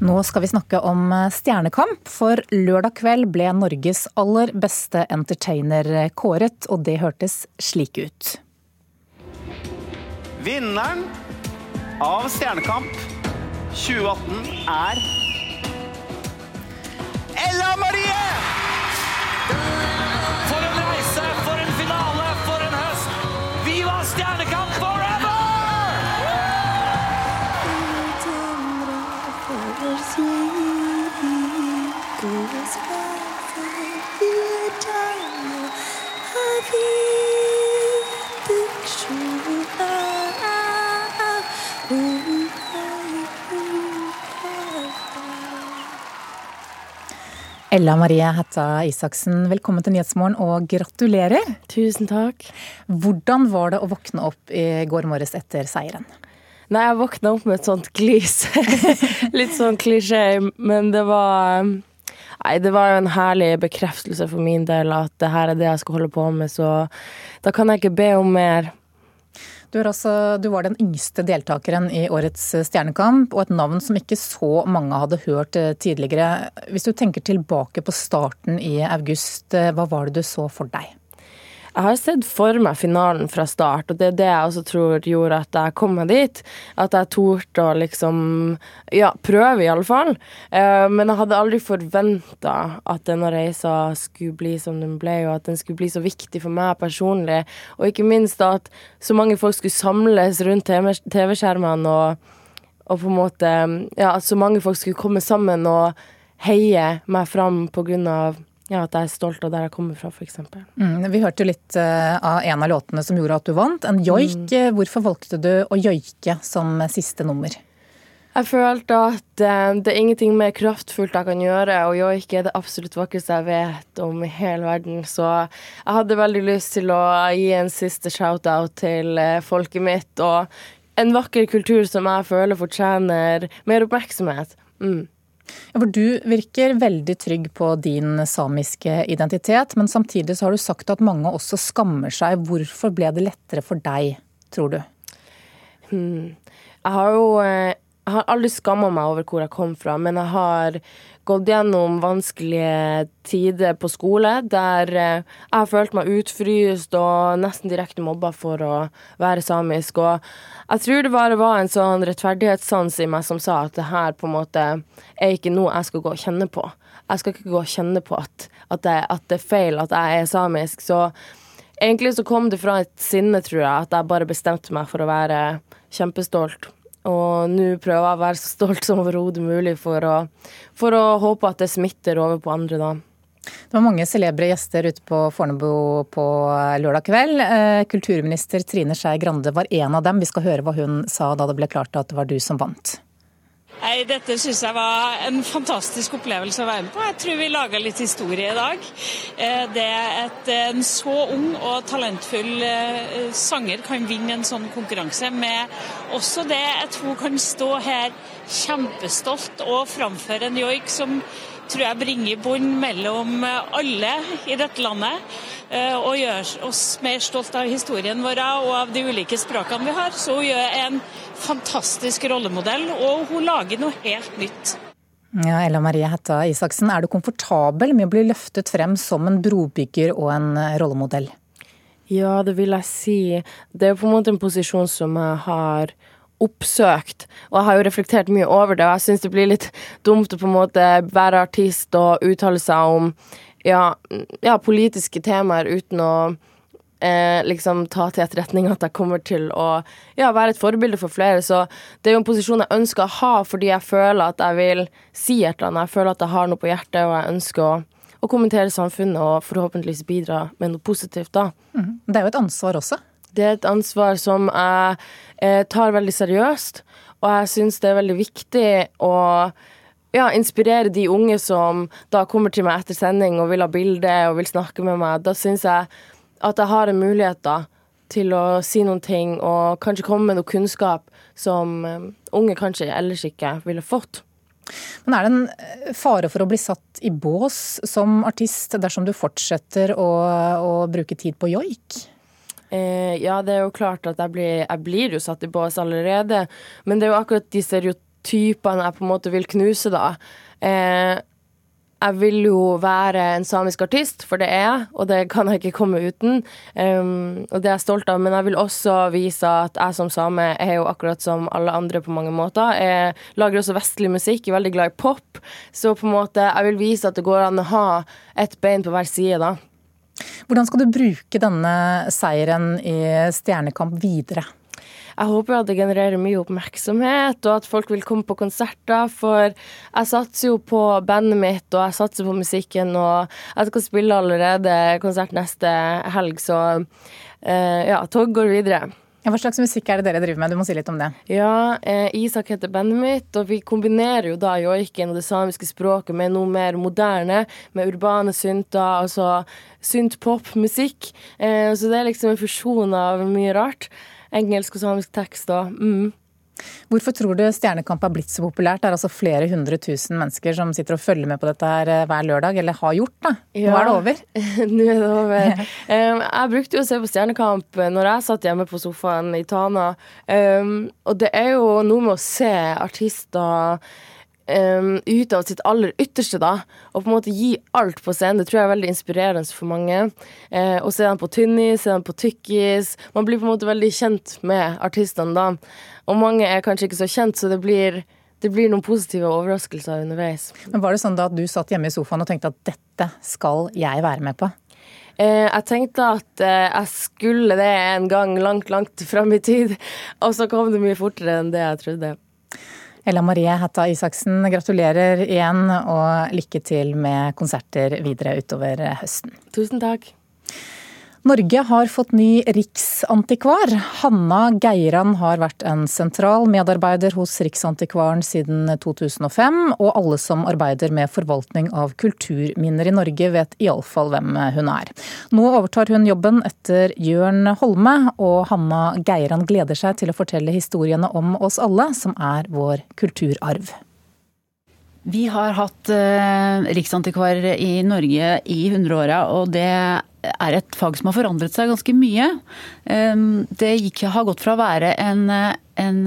Nå skal vi snakke om Stjernekamp, for lørdag kveld ble Norges aller beste entertainer kåret, og det hørtes slik ut. Vinneren av Stjernekamp 2018 er Ella Marie! Ella Marie Hætta Isaksen, velkommen til Nyhetsmorgen og gratulerer. Tusen takk. Hvordan var det å våkne opp i går morges etter seieren? Nei, jeg våkna opp med et sånt glis. Litt sånn klisjé, men det var Nei, det var en herlig bekreftelse for min del at det her er det jeg skal holde på med, så da kan jeg ikke be om mer. Du, altså, du, var den yngste deltakeren i årets Stjernekamp, og et navn som ikke så mange hadde hørt eh, tidligere. Hvis du tenker tilbake på starten i august, eh, hva var det du så for deg? Jeg har sett for meg finalen fra start, og det er det jeg også tror gjorde at jeg kom meg dit. At jeg torde å liksom ja, prøve, i alle fall. Eh, men jeg hadde aldri forventa at denne reisa skulle bli som den ble, og at den skulle bli så viktig for meg personlig. Og ikke minst at så mange folk skulle samles rundt TV-skjermene, og, og, på en måte Ja, at så mange folk skulle komme sammen og heie meg fram på grunn av ja, at jeg er stolt av der jeg kommer fra, f.eks. Mm, vi hørte litt uh, av en av låtene som gjorde at du vant, en joik. Mm. Hvorfor valgte du å joike som siste nummer? Jeg følte at uh, det er ingenting mer kraftfullt jeg kan gjøre, og joik er det absolutt vakreste jeg vet om i hele verden. Så jeg hadde veldig lyst til å gi en siste shout-out til uh, folket mitt, og en vakker kultur som jeg føler fortjener mer oppmerksomhet. Mm. For Du virker veldig trygg på din samiske identitet, men samtidig så har du sagt at mange også skammer seg. Hvorfor ble det lettere for deg, tror du? Hmm. Jeg har jo eh, jeg har aldri skamma meg over hvor jeg kom fra, men jeg har gått gjennom vanskelige tider på skole der eh, jeg har følt meg utfryst og nesten direkte mobba for å være samisk. Og jeg tror det bare var en sånn rettferdighetssans i meg som sa at det her på en måte er ikke noe jeg skal gå og kjenne på. Jeg skal ikke gå og kjenne på at, at, det, at det er feil at jeg er samisk. Så egentlig så kom det fra et sinne, tror jeg, at jeg bare bestemte meg for å være kjempestolt. Og nå prøver jeg å være så stolt som overhodet mulig for å, for å håpe at det smitter over på andre, da. Det var mange celebre gjester ute på Fornebu på lørdag kveld. Eh, kulturminister Trine Skei Grande var en av dem. Vi skal høre hva hun sa da det ble klart at det var du som vant. Nei, Dette syns jeg var en fantastisk opplevelse å være med på. Jeg tror vi laga litt historie i dag. Eh, det at en så ung og talentfull eh, sanger kan vinne en sånn konkurranse, med også det at hun kan stå her kjempestolt og framføre en joik som tror jeg bringer bånd mellom alle i dette landet. Eh, og gjør oss mer stolt av historien vår og av de ulike språkene vi har. Så hun gjør en fantastisk rollemodell, og hun lager noe helt nytt. Ja, Ella Marie Hætta Isaksen, er du komfortabel med å bli løftet frem som en brobygger og en rollemodell? Ja, det vil jeg si. Det er på en måte en posisjon som jeg har oppsøkt, og jeg har jo reflektert mye over det. Og jeg syns det blir litt dumt å på en måte være artist og uttale seg om ja, ja, politiske temaer uten å eh, liksom ta til etterretning at jeg kommer til å ja, være et forbilde for flere. Så det er jo en posisjon jeg ønsker å ha fordi jeg føler at jeg vil si et eller annet. Jeg føler at jeg har noe på hjertet, og jeg ønsker å, å kommentere samfunnet og forhåpentligvis bidra med noe positivt da. Mm. Det er jo et ansvar også? Det er et ansvar som jeg eh, tar veldig seriøst, og jeg syns det er veldig viktig å ja, inspirere de unge som da kommer til meg etter sending og vil ha bilde og vil snakke med meg, da syns jeg at jeg har en mulighet da til å si noen ting og kanskje komme med noe kunnskap som um, unge kanskje ellers ikke ville fått. Men er det en eh, fare for å bli satt i bås som artist dersom du fortsetter å, å bruke tid på joik? Eh, ja, det er jo klart at jeg blir, jeg blir, jo satt i bås allerede, men det er jo akkurat de stereotypene jeg på en måte vil knuse, da. Eh, jeg vil jo være en samisk artist, for det er jeg, og det kan jeg ikke komme uten. Um, og det er jeg stolt av, men jeg vil også vise at jeg som same er jo akkurat som alle andre på mange måter. Jeg lager også vestlig musikk, er veldig glad i pop, så på en måte jeg vil vise at det går an å ha et bein på hver side, da. Hvordan skal du bruke denne seieren i Stjernekamp videre? Jeg håper at det genererer mye oppmerksomhet, og at folk vil komme på konserter. For jeg satser jo på bandet mitt, og jeg satser på musikken, og jeg skal spille allerede konsert neste helg, så uh, ja, tog går videre. Hva slags musikk er det dere driver med? Du må si litt om det. Ja, eh, Isak heter bandet mitt, og vi kombinerer jo da joiken og det samiske språket med noe mer moderne, med urbane synter, altså synt-pop-musikk. Eh, så det er liksom en fusjon av mye rart engelsk og samisk tekst. Og, mm. Hvorfor tror du Stjernekamp har blitt så populært? Det er altså flere hundre tusen mennesker som sitter og følger med på dette her eh, hver lørdag, eller har gjort det. Nå er det over. Nå er det over. jeg brukte jo å se på Stjernekamp når jeg satt hjemme på sofaen i Tana. Og det er jo noe med å se artister um, ut av sitt aller ytterste, da. Og på en måte gi alt på scenen. Det tror jeg er veldig inspirerende for mange. Uh, å se dem på tynnis, se dem på tykkis. Man blir på en måte veldig kjent med artistene da. Og mange er kanskje ikke så kjent, så det blir det blir noen positive overraskelser underveis. Men Var det sånn da at du satt hjemme i sofaen og tenkte at dette skal jeg være med på? Eh, jeg tenkte at eh, jeg skulle det en gang langt, langt fram i tid. Og så kom det mye fortere enn det jeg trodde. Ella Marie Hætta Isaksen, gratulerer igjen og lykke til med konserter videre utover høsten. Tusen takk. Norge har fått ny riksantikvar. Hanna Geiran har vært en sentral medarbeider hos Riksantikvaren siden 2005, og alle som arbeider med forvaltning av kulturminner i Norge vet iallfall hvem hun er. Nå overtar hun jobben etter Jørn Holme, og Hanna Geiran gleder seg til å fortelle historiene om oss alle, som er vår kulturarv. Vi har hatt eh, riksantikvar i Norge i 100-åra, og det er et fag som har forandret seg ganske mye. Det gikk, har gått fra å være en, en,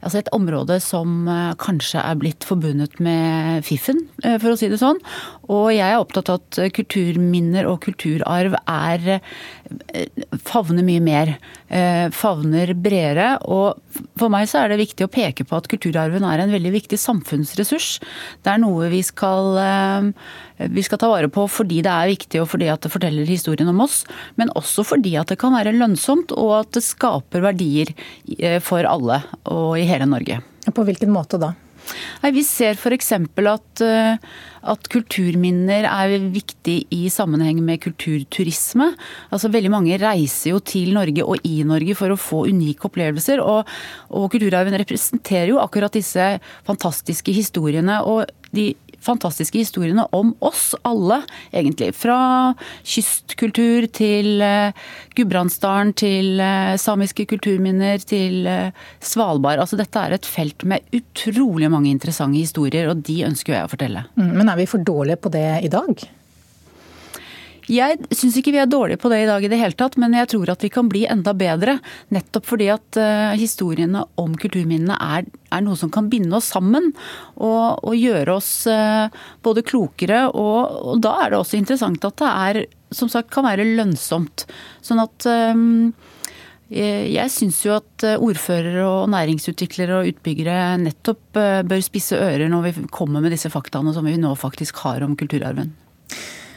altså et område som eh, kanskje er blitt forbundet med fiffen, eh, for å si det sånn. Og jeg er opptatt av at kulturminner og kulturarv er eh, favner mye mer. Favner bredere. Og for meg så er det viktig å peke på at kulturarven er en veldig viktig samfunnsressurs. Det er noe vi skal vi skal ta vare på fordi det er viktig og fordi at det forteller historien om oss, men også fordi at det kan være lønnsomt og at det skaper verdier eh, for alle og i hele Norge. På hvilken måte da? Nei, vi ser f.eks. At, eh, at kulturminner er viktig i sammenheng med kulturturisme. Altså Veldig mange reiser jo til Norge og i Norge for å få unike opplevelser. Og, og kulturarven representerer jo akkurat disse fantastiske historiene. Og de fantastiske historiene om oss alle, egentlig. Fra kystkultur til eh, Gudbrandsdalen, til eh, samiske kulturminner, til eh, Svalbard. Altså dette er et felt med utrolig mange interessante historier, og de ønsker jeg å fortelle. Mm, men er vi for dårlige på det i dag? Jeg syns ikke vi er dårlige på det i dag i det hele tatt, men jeg tror at vi kan bli enda bedre. Nettopp fordi at uh, historiene om kulturminnene er, er, noe som kan binde oss sammen. Og, og gjøre oss uh, både klokere, og, og, da er det også interessant at det er, som sagt, kan være lønnsomt. Sånn at um, jeg syns jo at ordførere og næringsutviklere og utbyggere nettopp bør spisse ører når vi kommer med disse faktaene som vi nå faktisk har om kulturarven.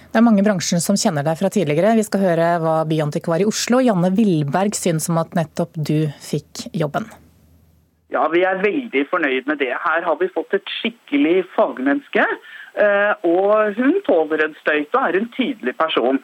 Det er mange bransjer som kjenner deg fra tidligere. Vi skal høre hva byantikvar i Oslo, Janne Willberg, syns om at nettopp du fikk jobben. Ja, Vi er veldig fornøyd med det. Her har vi fått et skikkelig fagmenneske. Eh, og hun tåler en støyt og er en tydelig person.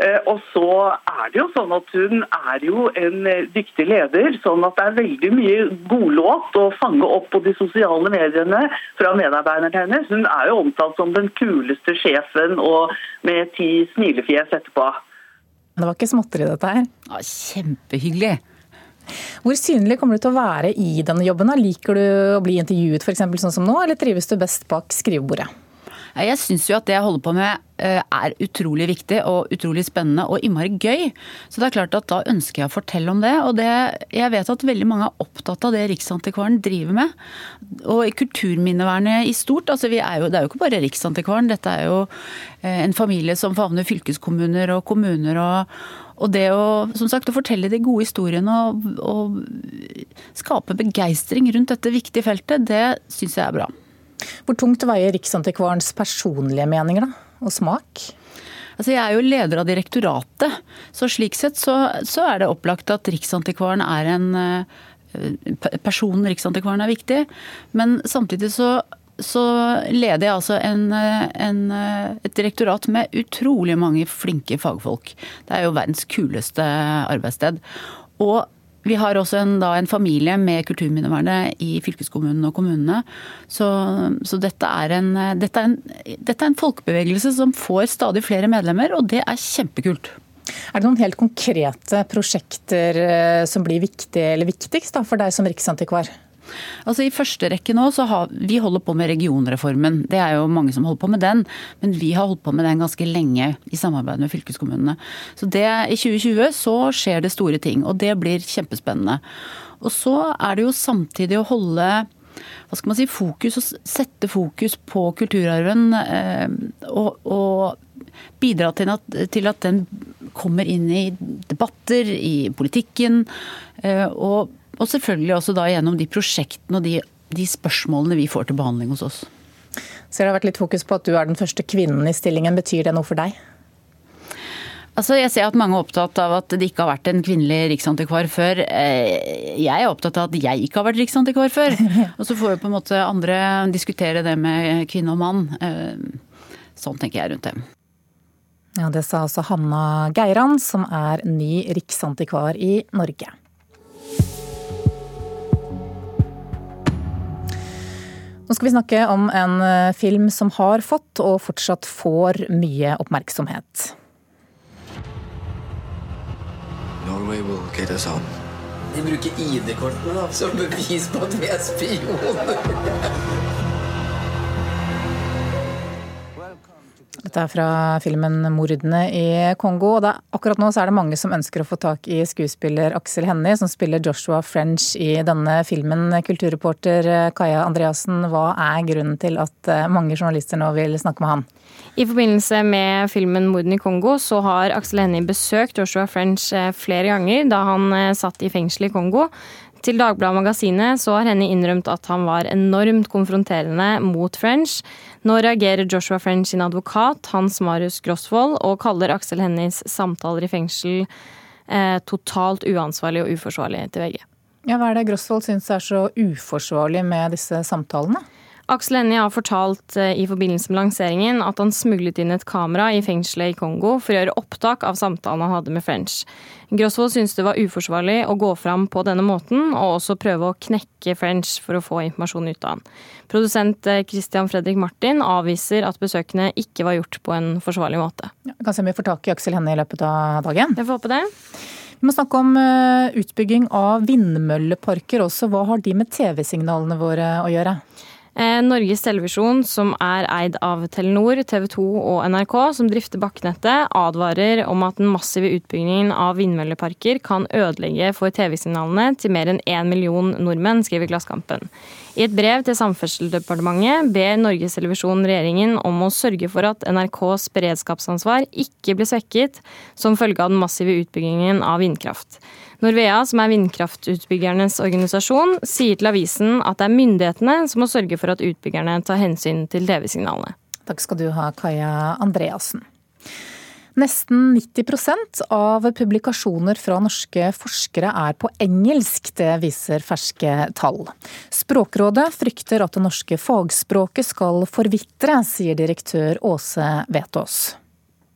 Eh, og så er det jo sånn at hun er jo en eh, dyktig leder, sånn at det er veldig mye godlåt å fange opp på de sosiale mediene fra medarbeiderne hennes. Hun er jo omtalt som den kuleste sjefen og med ti smilefjes etterpå. Men Det var ikke småtteri dette her? Ja, kjempehyggelig. Hvor synlig kommer du til å være i denne jobben? Liker du å bli intervjuet f.eks. sånn som nå, eller trives du best bak skrivebordet? Jeg syns jo at det jeg holder på med eh, er utrolig viktig og utrolig spennende og innmari gøy. Så det er klart at da ønsker jeg å fortelle om det. Og det, jeg vet at veldig mange er opptatt av det Riksantikvaren driver med. Og i kulturminnevernet i stort, altså er jo, det er jo ikke bare Riksantikvaren. Dette er jo eh, en familie som favner fylkeskommuner og kommuner og og det å, som sagt, å fortelle de gode historiene og, og skape begeistring rundt dette viktige feltet, det syns jeg er bra. Hvor tungt veier Riksantikvarens personlige meninger da, og smak? Altså, jeg er jo leder av direktoratet, så slik sett så, så er det opplagt at Riksantikvaren er en eh, Personen Riksantikvaren er viktig, men samtidig så så leder jeg altså en, en, et direktorat med utrolig mange flinke fagfolk. Det er jo verdens kuleste arbeidssted. Og vi har også en, da, en familie med kulturminnevernet i fylkeskommunene og kommunene. Så, så dette, er en, dette, er en, dette er en folkebevegelse som får stadig flere medlemmer, og det er kjempekult. Er det noen helt konkrete prosjekter eh, som blir viktige eller viktigst da, for deg som riksantikvar? Altså I første rekke nå så har vi holder på med regionreformen. Det er jo mange som holder på med den, men vi har holdt på med den ganske lenge i samarbeid med fylkeskommunene. Så det, i 2020 så skjer det store ting, og det blir kjempespennende. Og så er det jo samtidig å holde hva skal man si, fokus og sette fokus på kulturarven. Eh, og, og bidra til at, til at, den kommer inn i debatter, i politikken. Eh, og og selvfølgelig også da gjennom de prosjektene og de, de spørsmålene vi får til behandling hos oss. Så det har vært litt fokus på at du er den første kvinnen i stillingen. Betyr det noe for deg? Altså, jeg ser at mange er opptatt av at det ikke har vært en kvinnelig riksantikvar før. Eh, jeg er opptatt av at jeg ikke har vært riksantikvar før. Og så får jo på en måte andre diskutere det med kvinne og mann. Eh, sånn tenker jeg rundt det. Ja, Det sa altså Hanna Geiran, som er ny riksantikvar i Norge. Nå skal vi snakke om en eh, film som har fått, og fortsatt får, mye oppmerksomhet. Norway will get us on. De bruker ID-kortene som bevis på at vi er spioner. Dette er fra filmen 'Mordene i Kongo'. og Akkurat nå er det mange som ønsker å få tak i skuespiller Aksel Hennie, som spiller Joshua French i denne filmen. Kulturreporter Kaja Andreassen, hva er grunnen til at eh, mange journalister nå vil snakke med han? I forbindelse med filmen 'Mordene i Kongo' så har Aksel Hennie besøkt Joshua French eh, flere ganger da han eh, satt i fengsel i Kongo. Til Dagbladet Magasinet så har Henny innrømt at han var enormt konfronterende mot French. Nå reagerer Joshua French sin advokat, Hans Marius Grosvold, og kaller Aksel Hennies samtaler i fengsel eh, totalt uansvarlig og uforsvarlig til VG. Ja, Hva er det Grosvold syns er så uforsvarlig med disse samtalene? Aksel Hennie har fortalt eh, i forbindelse med lanseringen at han smuglet inn et kamera i fengselet i Kongo for å gjøre opptak av samtalen han hadde med French. Grosvold syntes det var uforsvarlig å gå fram på denne måten, og også prøve å knekke French for å få informasjon ut av han. Produsent eh, Christian Fredrik Martin avviser at besøkene ikke var gjort på en forsvarlig måte. Ja, kan se om vi får tak i Aksel Hennie i løpet av dagen. Jeg får håpe det. Vi må snakke om eh, utbygging av vindmølleparker også. Hva har de med TV-signalene våre å gjøre? Eh, Norges Televisjon, som er eid av Telenor, TV 2 og NRK, som drifter bakkenettet, advarer om at den massive utbyggingen av vindmølleparker kan ødelegge for TV-signalene til mer enn én million nordmenn, skriver Klassekampen. I et brev til Samferdselsdepartementet ber Norges Televisjon regjeringen om å sørge for at NRKs beredskapsansvar ikke blir svekket som følge av den massive utbyggingen av vindkraft. Norvea, som er vindkraftutbyggernes organisasjon, sier til avisen at det er myndighetene som må sørge for at utbyggerne tar hensyn til TV-signalene. Takk skal du ha, Kaja Andreassen. Nesten 90% av publikasjoner fra norske forskere er på engelsk, det viser ferske tall. Språkrådet frykter at det norske fagspråket skal forvitre, sier direktør Åse Vetås.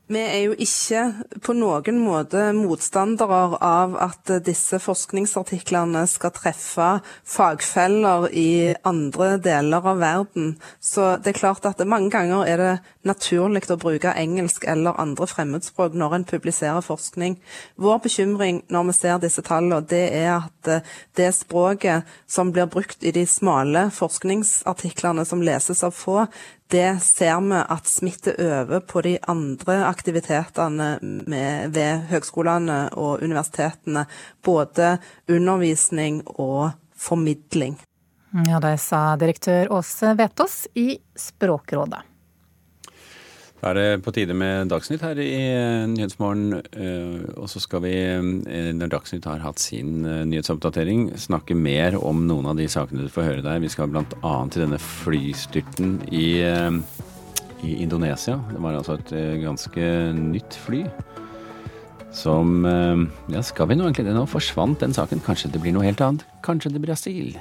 Vi er jo ikke på noen måte motstandere av at disse forskningsartiklene skal treffe fagfeller i andre deler av verden. Så det er klart at mange ganger er det naturlig å bruke engelsk eller andre fremmedspråk når en publiserer forskning. Vår bekymring når vi ser disse tallene, det er at det språket som blir brukt i de smale forskningsartiklene som leses av få, det ser vi at smitter over på de andre aktivitetene med, ved høgskolene og universitetene. Både undervisning og formidling. Ja, Det sa direktør Åse Vetås i Språkrådet. Da er det på tide med Dagsnytt her i eh, Nyhetsmorgen. Eh, og så skal vi, eh, når Dagsnytt har hatt sin nyhetsoppdatering, snakke mer om noen av de sakene du får høre der. Vi skal bl.a. til denne flystyrten i, i Indonesia. Det var altså et ganske nytt fly. Som Ja, skal vi nå egentlig det? Nå forsvant den saken. Kanskje det blir noe helt annet? Kanskje det Brasil?